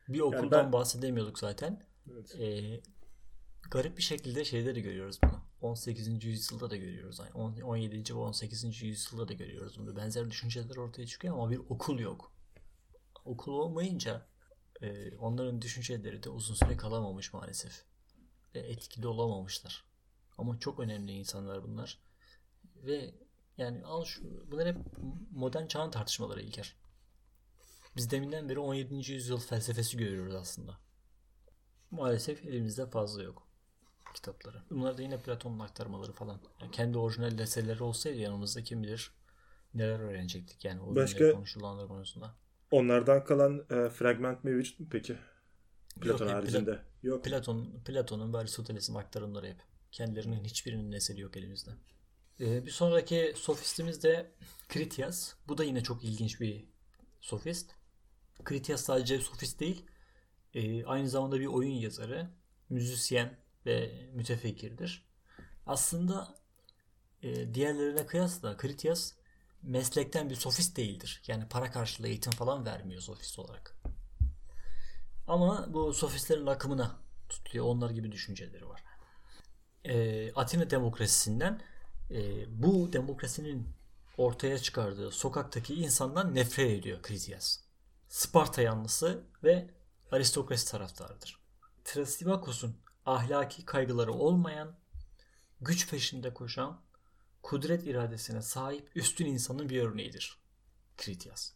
bir okuldan yani ben... bahsedemiyorduk zaten. Evet. Ee, garip bir şekilde şeyde de görüyoruz bunu. 18. yüzyılda da görüyoruz. Yani 17. ve 18. yüzyılda da görüyoruz bunu. Benzer düşünceler ortaya çıkıyor ama bir okul yok. Okul olmayınca e, onların düşünceleri de uzun süre kalamamış maalesef. Ve etkili olamamışlar. Ama çok önemli insanlar bunlar. Ve yani al şu bunlar hep modern çağın tartışmaları İlker. Biz deminden beri 17. yüzyıl felsefesi görüyoruz aslında. Maalesef elimizde fazla yok kitapları. Bunlar da yine Platon'un aktarmaları falan. Yani kendi orijinal eserleri olsaydı yanımızda kim bilir neler öğrenecektik yani o Başka konuşulanlar konusunda. Onlardan kalan e, fragment mevcut mu peki? Platon yok, haricinde. Pla- yok. Platon, Platon'un ve Aristoteles'in aktarımları hep. Kendilerinin hiçbirinin eseri yok elimizde. Ee, bir sonraki sofistimiz de Critias. Bu da yine çok ilginç bir sofist. Critias sadece sofist değil. E, aynı zamanda bir oyun yazarı, müzisyen ve mütefekkirdir. Aslında e, diğerlerine kıyasla Critias meslekten bir sofist değildir. Yani para karşılığı eğitim falan vermiyor sofist olarak. Ama bu sofistlerin akımına tutuyor. Onlar gibi düşünceleri var. E, Atina demokrasisinden bu demokrasinin ortaya çıkardığı sokaktaki insandan nefret ediyor Kritias. Sparta yanlısı ve aristokrasi taraftarıdır. Thrasibakos'un ahlaki kaygıları olmayan, güç peşinde koşan kudret iradesine sahip üstün insanın bir örneğidir. Kritias.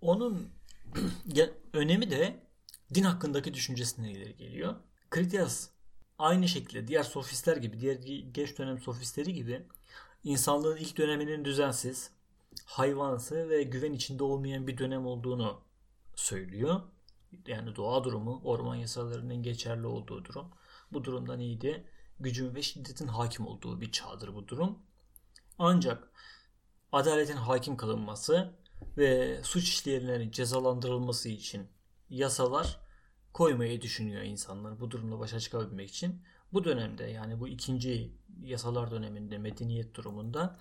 Onun <clears throat> önemi de din hakkındaki düşüncesine ileri geliyor. Kritias aynı şekilde diğer sofistler gibi, diğer geç dönem sofistleri gibi insanlığın ilk döneminin düzensiz, hayvansı ve güven içinde olmayan bir dönem olduğunu söylüyor. Yani doğa durumu, orman yasalarının geçerli olduğu durum. Bu durumdan iyiydi. Gücün ve şiddetin hakim olduğu bir çağdır bu durum. Ancak adaletin hakim kılınması ve suç işleyenlerin cezalandırılması için yasalar koymayı düşünüyor insanlar bu durumla başa çıkabilmek için. Bu dönemde yani bu ikinci yasalar döneminde medeniyet durumunda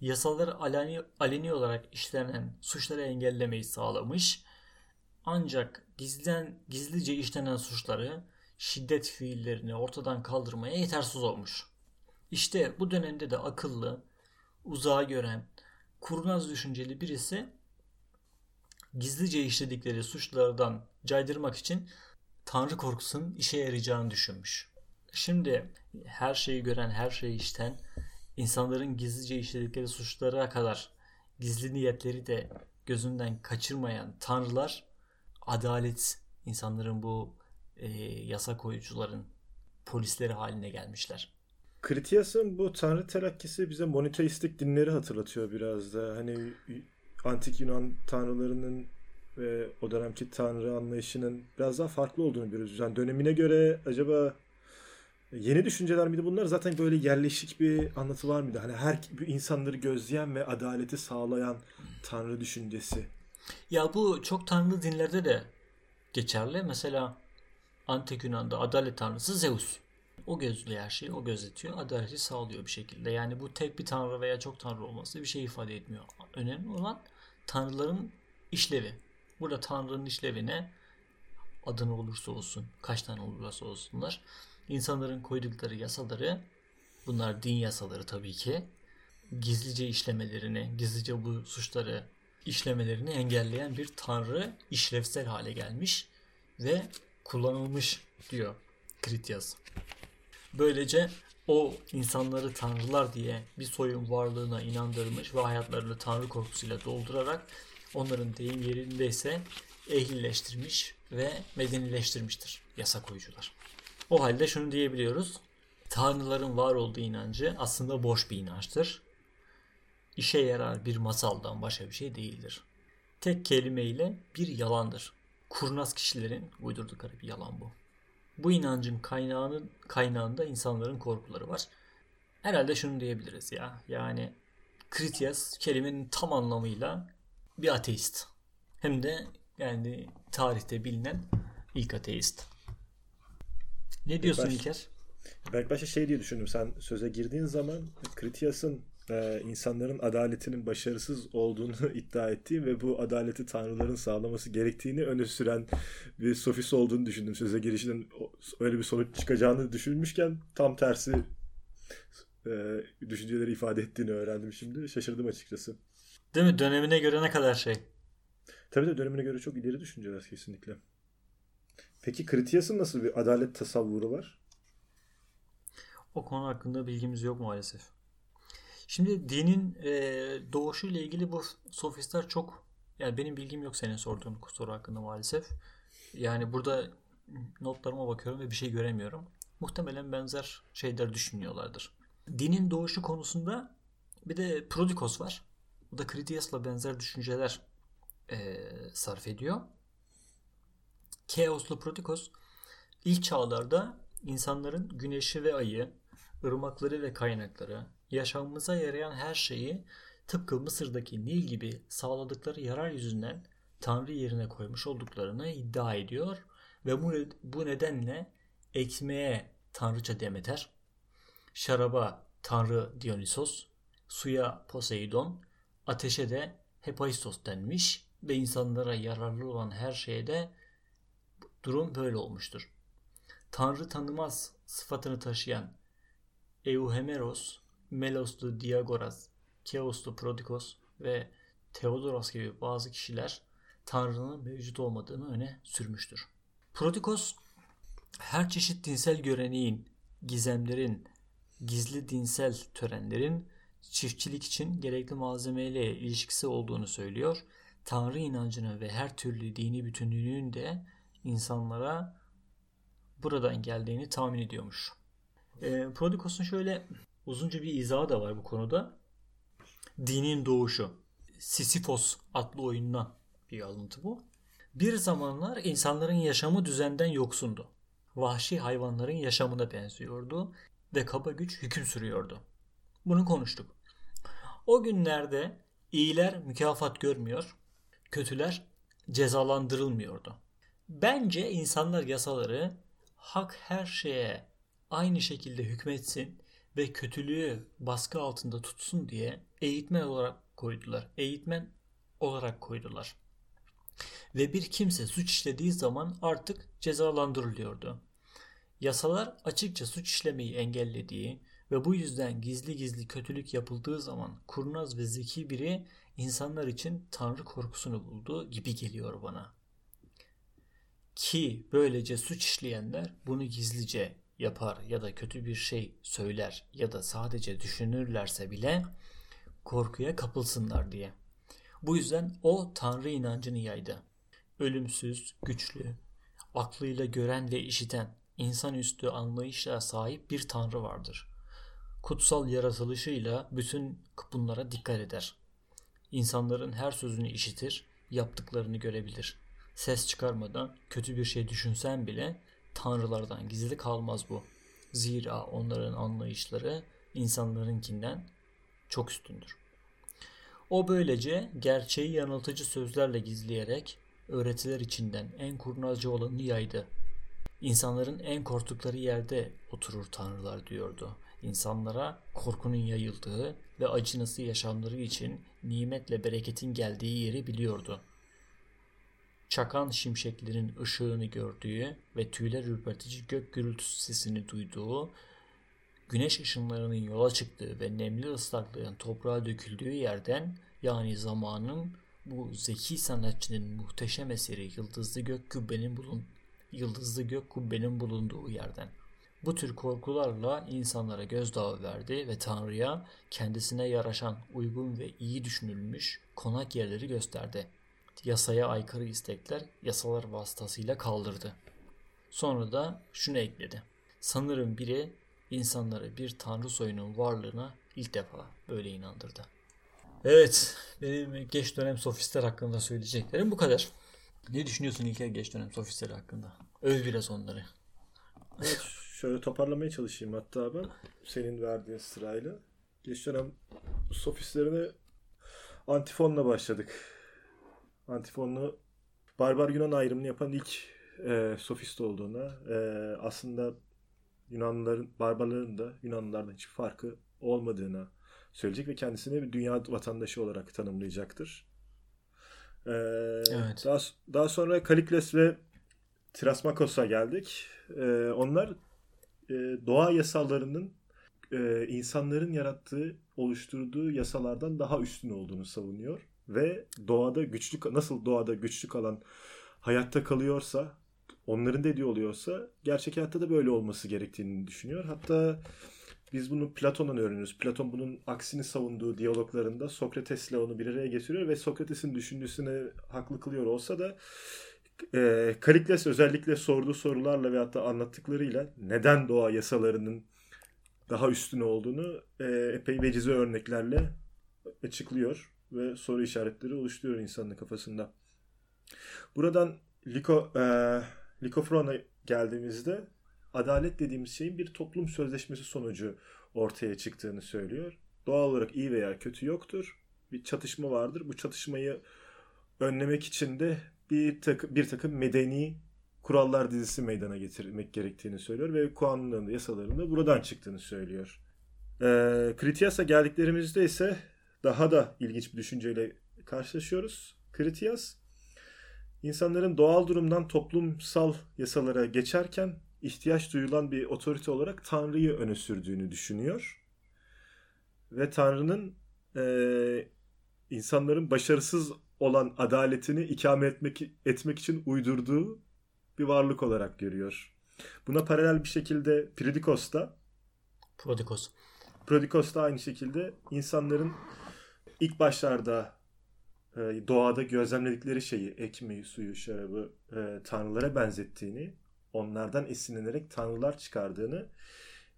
yasaları aleni, aleni olarak işlenen suçları engellemeyi sağlamış. Ancak gizlen, gizlice işlenen suçları şiddet fiillerini ortadan kaldırmaya yetersiz olmuş. İşte bu dönemde de akıllı, uzağa gören, kurnaz düşünceli birisi gizlice işledikleri suçlardan caydırmak için Tanrı korkusunun işe yarayacağını düşünmüş. Şimdi her şeyi gören, her şeyi işten, insanların gizlice işledikleri suçlara kadar gizli niyetleri de gözünden kaçırmayan tanrılar adalet insanların bu e, yasa koyucuların polisleri haline gelmişler. Kritias'ın bu tanrı telakkisi bize monoteistik dinleri hatırlatıyor biraz da. Hani antik Yunan tanrılarının ve o dönemki tanrı anlayışının biraz daha farklı olduğunu görüyoruz. Yani dönemine göre acaba yeni düşünceler miydi bunlar? Zaten böyle yerleşik bir anlatı var mıydı? Hani her insanları gözleyen ve adaleti sağlayan tanrı düşüncesi. Ya bu çok tanrılı dinlerde de geçerli. Mesela Antik Yunan'da adalet tanrısı Zeus. O gözlüyor her şeyi, o gözetiyor, adaleti sağlıyor bir şekilde. Yani bu tek bir tanrı veya çok tanrı olması bir şey ifade etmiyor. Önemli olan tanrıların işlevi. Burada tanrının işlevi ne? Adını olursa olsun, kaç tane olursa olsunlar. İnsanların koydukları yasaları, bunlar din yasaları tabii ki, gizlice işlemelerini, gizlice bu suçları işlemelerini engelleyen bir tanrı işlevsel hale gelmiş ve kullanılmış diyor Kritias. Böylece o insanları tanrılar diye bir soyun varlığına inandırmış ve hayatlarını tanrı korkusuyla doldurarak onların deyim yerindeyse ehlileştirmiş ve medenileştirmiştir yasa koyucular. O halde şunu diyebiliyoruz. Tanrıların var olduğu inancı aslında boş bir inançtır. İşe yarar bir masaldan başka bir şey değildir. Tek kelimeyle bir yalandır. Kurnaz kişilerin uydurdukları bir yalan bu. Bu inancın kaynağının kaynağında insanların korkuları var. Herhalde şunu diyebiliriz ya. Yani Critias kelimenin tam anlamıyla bir ateist. Hem de yani tarihte bilinen ilk ateist. Ne diyorsun İlker? Ben başta şey diye düşündüm. Sen söze girdiğin zaman Critias'ın e, insanların adaletinin başarısız olduğunu <laughs> iddia ettiği ve bu adaleti tanrıların sağlaması gerektiğini öne süren bir sofist olduğunu düşündüm. Söze girişinin öyle bir sonuç çıkacağını düşünmüşken tam tersi e, düşünceleri ifade ettiğini öğrendim şimdi. Şaşırdım açıkçası. Değil mi? Dönemine göre ne kadar şey. Tabii de dönemine göre çok ileri düşünceler kesinlikle. Peki Kritias'ın nasıl bir adalet tasavvuru var? O konu hakkında bilgimiz yok maalesef. Şimdi dinin e, doğuşu ile ilgili bu sofistler çok yani benim bilgim yok senin sorduğun soru hakkında maalesef. Yani burada notlarıma bakıyorum ve bir şey göremiyorum. Muhtemelen benzer şeyler düşünüyorlardır. Dinin doğuşu konusunda bir de Prodikos var. Bu da Critias'la benzer düşünceler e, sarf ediyor. Keoslu Prodikos ilk çağlarda insanların güneşi ve ayı, ırmakları ve kaynakları, yaşamımıza yarayan her şeyi tıpkı Mısır'daki Nil gibi sağladıkları yarar yüzünden Tanrı yerine koymuş olduklarını iddia ediyor ve bu, bu nedenle ekmeğe Tanrıça Demeter, şaraba Tanrı Dionysos, suya Poseidon, ateşe de Hephaistos denmiş ve insanlara yararlı olan her şeye de durum böyle olmuştur. Tanrı tanımaz sıfatını taşıyan Euhemeros, Meloslu Diagoras, Keoslu Prodikos ve Theodoros gibi bazı kişiler Tanrı'nın mevcut olmadığını öne sürmüştür. Prodikos her çeşit dinsel göreneğin, gizemlerin, gizli dinsel törenlerin çiftçilik için gerekli malzemeyle ilişkisi olduğunu söylüyor. Tanrı inancının ve her türlü dini bütünlüğünün de insanlara buradan geldiğini tahmin ediyormuş. E, Prodikos'un şöyle uzunca bir izahı da var bu konuda. Dinin doğuşu. Sisyphos adlı oyundan bir alıntı bu. Bir zamanlar insanların yaşamı düzenden yoksundu. Vahşi hayvanların yaşamına benziyordu ve kaba güç hüküm sürüyordu. Bunu konuştuk. O günlerde iyiler mükafat görmüyor, kötüler cezalandırılmıyordu. Bence insanlar yasaları hak her şeye aynı şekilde hükmetsin ve kötülüğü baskı altında tutsun diye eğitmen olarak koydular. Eğitmen olarak koydular. Ve bir kimse suç işlediği zaman artık cezalandırılıyordu. Yasalar açıkça suç işlemeyi engellediği ve bu yüzden gizli gizli kötülük yapıldığı zaman kurnaz ve zeki biri insanlar için tanrı korkusunu bulduğu gibi geliyor bana. Ki böylece suç işleyenler bunu gizlice yapar ya da kötü bir şey söyler ya da sadece düşünürlerse bile korkuya kapılsınlar diye. Bu yüzden o tanrı inancını yaydı. Ölümsüz, güçlü, aklıyla gören ve işiten, insanüstü anlayışla sahip bir tanrı vardır. Kutsal yaratılışıyla bütün bunlara dikkat eder. İnsanların her sözünü işitir, yaptıklarını görebilir. Ses çıkarmadan kötü bir şey düşünsen bile tanrılardan gizli kalmaz bu. Zira onların anlayışları insanlarınkinden çok üstündür. O böylece gerçeği yanıltıcı sözlerle gizleyerek öğretiler içinden en kurnazca olanı yaydı. İnsanların en korktukları yerde oturur tanrılar diyordu. İnsanlara korkunun yayıldığı ve acınası yaşamları için nimetle bereketin geldiği yeri biliyordu. Çakan şimşeklerin ışığını gördüğü ve tüyler ürpertici gök gürültüsü sesini duyduğu, güneş ışınlarının yola çıktığı ve nemli ıslaklığın toprağa döküldüğü yerden yani zamanın bu zeki sanatçının muhteşem eseri Yıldızlı Gök Kubbe'nin bulun Yıldızlı Gök Kubbe'nin bulunduğu yerden. Bu tür korkularla insanlara gözdağı verdi ve Tanrı'ya kendisine yaraşan uygun ve iyi düşünülmüş konak yerleri gösterdi. Yasaya aykırı istekler yasalar vasıtasıyla kaldırdı. Sonra da şunu ekledi. Sanırım biri insanları bir tanrı soyunun varlığına ilk defa böyle inandırdı. Evet, benim geç dönem sofistler hakkında söyleyeceklerim bu kadar. Ne düşünüyorsun İlker geç dönem sofistleri hakkında? Öv biraz onları. Evet, şöyle toparlamaya çalışayım hatta ben senin verdiğin sırayla. Geç dönem sofistlerine antifonla başladık. Antifonlu barbar Yunan ayrımını yapan ilk e, sofist olduğuna, e, aslında Yunanlıların, barbarların da Yunanlılardan hiçbir farkı olmadığına söyleyecek ve kendisini bir dünya vatandaşı olarak tanımlayacaktır. Ee, evet. Daha, daha sonra Kalikles ve Trasmakos'a geldik. Ee, onlar e, doğa yasalarının e, insanların yarattığı, oluşturduğu yasalardan daha üstün olduğunu savunuyor ve doğada güçlü nasıl doğada güçlü kalan hayatta kalıyorsa onların dediği oluyorsa gerçek hayatta da böyle olması gerektiğini düşünüyor. Hatta biz bunu Platon'dan öğreniyoruz. Platon bunun aksini savunduğu diyaloglarında Sokrates'le onu bir araya getiriyor ve Sokrates'in düşüncesine haklı kılıyor olsa da e, Kalikles özellikle sorduğu sorularla ve hatta anlattıklarıyla neden doğa yasalarının daha üstün olduğunu e, epey vecize örneklerle açıklıyor ve soru işaretleri oluşturuyor insanın kafasında. Buradan Liko, e, Likofron'a geldiğimizde adalet dediğimiz şeyin bir toplum sözleşmesi sonucu ortaya çıktığını söylüyor. Doğal olarak iyi veya kötü yoktur. Bir çatışma vardır. Bu çatışmayı önlemek için de bir takım, bir takım medeni kurallar dizisi meydana getirmek gerektiğini söylüyor ve kanunların yasalarında buradan çıktığını söylüyor. E, Kritias'a geldiklerimizde ise daha da ilginç bir düşünceyle karşılaşıyoruz. Kritias insanların doğal durumdan toplumsal yasalara geçerken ihtiyaç duyulan bir otorite olarak Tanrı'yı öne sürdüğünü düşünüyor. Ve Tanrı'nın e, insanların başarısız olan adaletini ikame etmek, etmek için uydurduğu bir varlık olarak görüyor. Buna paralel bir şekilde Prodikos da Prodikos. Prodikos da aynı şekilde insanların ilk başlarda e, doğada gözlemledikleri şeyi, ekmeği, suyu, şarabı e, tanrılara benzettiğini onlardan esinlenerek tanrılar çıkardığını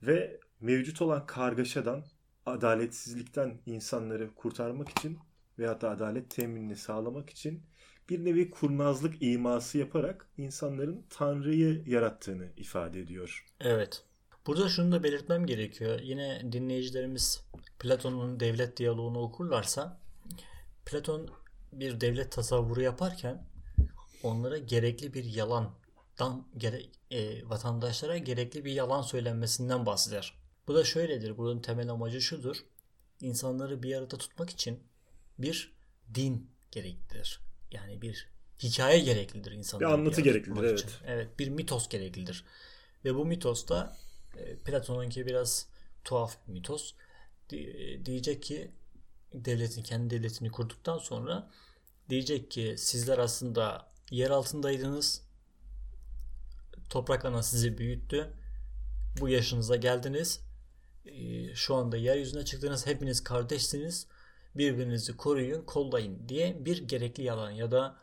ve mevcut olan kargaşadan, adaletsizlikten insanları kurtarmak için veya da adalet teminini sağlamak için bir nevi kurnazlık iması yaparak insanların Tanrı'yı yarattığını ifade ediyor. Evet. Burada şunu da belirtmem gerekiyor. Yine dinleyicilerimiz Platon'un devlet diyaloğunu okurlarsa Platon bir devlet tasavvuru yaparken onlara gerekli bir yalandan gere, e, vatandaşlara gerekli bir yalan söylenmesinden bahseder. Bu da şöyledir. Bunun temel amacı şudur. İnsanları bir arada tutmak için bir din gereklidir. Yani bir hikaye gereklidir insanlara. Bir anlatı arada gereklidir, evet. için. Evet, bir mitos gereklidir. Ve bu mitos da Platon'unki biraz tuhaf bir mitos. Di- diyecek ki devletin kendi devletini kurduktan sonra diyecek ki sizler aslında yer altındaydınız. Toprak ana sizi büyüttü. Bu yaşınıza geldiniz. Ee, Şu anda yeryüzüne çıktınız. Hepiniz kardeşsiniz. Birbirinizi koruyun, kollayın diye bir gerekli yalan ya da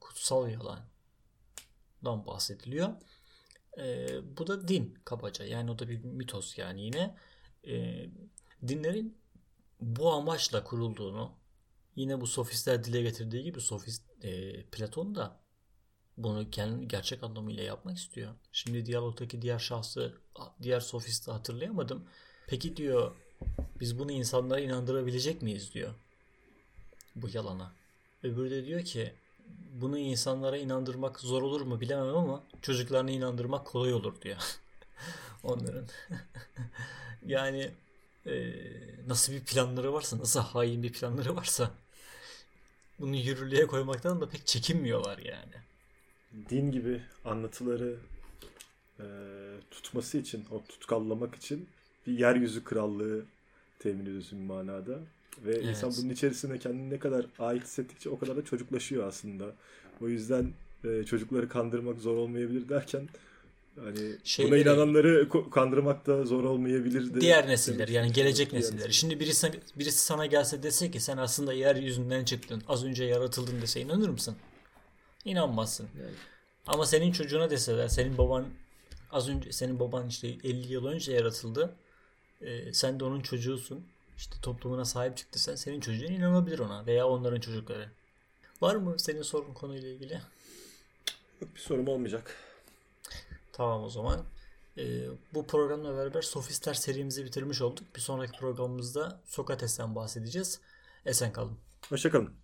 kutsal yalandan bahsediliyor. Ee, bu da din kabaca. Yani o da bir mitos yani yine. Ee, dinlerin bu amaçla kurulduğunu yine bu sofistler dile getirdiği gibi sofist e, Platon da bunu kendi gerçek anlamıyla yapmak istiyor. Şimdi diyalogdaki diğer şahsı, diğer sofisti hatırlayamadım. Peki diyor biz bunu insanlara inandırabilecek miyiz diyor. Bu yalana. Öbürü de diyor ki bunu insanlara inandırmak zor olur mu bilemem ama çocuklarını inandırmak kolay olur diyor. <laughs> Onların. <laughs> yani e, nasıl bir planları varsa, nasıl hain bir planları varsa bunu yürürlüğe koymaktan da pek çekinmiyorlar yani. Din gibi anlatıları e, tutması için, o tutkallamak için bir yeryüzü krallığı temin ediyorsun bir manada. Ve Evet. insan bunun içerisine kendini ne kadar ait hissettikçe o kadar da çocuklaşıyor aslında. O yüzden e, çocukları kandırmak zor olmayabilir derken hani buna Şeyleri- inananları kandırmak da zor olmayabilir de. Diğer nesiller yani gelecek Diğer nesiller. Şimdi birisi birisi sana gelse dese ki sen aslında yeryüzünden çıktın. Az önce yaratıldın dese inanır mısın? İnanmazsın. Yani. Ama senin çocuğuna deseler senin baban az önce senin baban işte 50 yıl önce yaratıldı. Ee, sen de onun çocuğusun. İşte toplumuna sahip çıktı sen. Senin çocuğun inanabilir ona veya onların çocukları. Var mı senin sorun konuyla ilgili? Bir sorum olmayacak. Tamam o zaman. Ee, bu programla beraber Sofistler serimizi bitirmiş olduk. Bir sonraki programımızda Sokrates'ten bahsedeceğiz. Esen kalın. Hoşçakalın.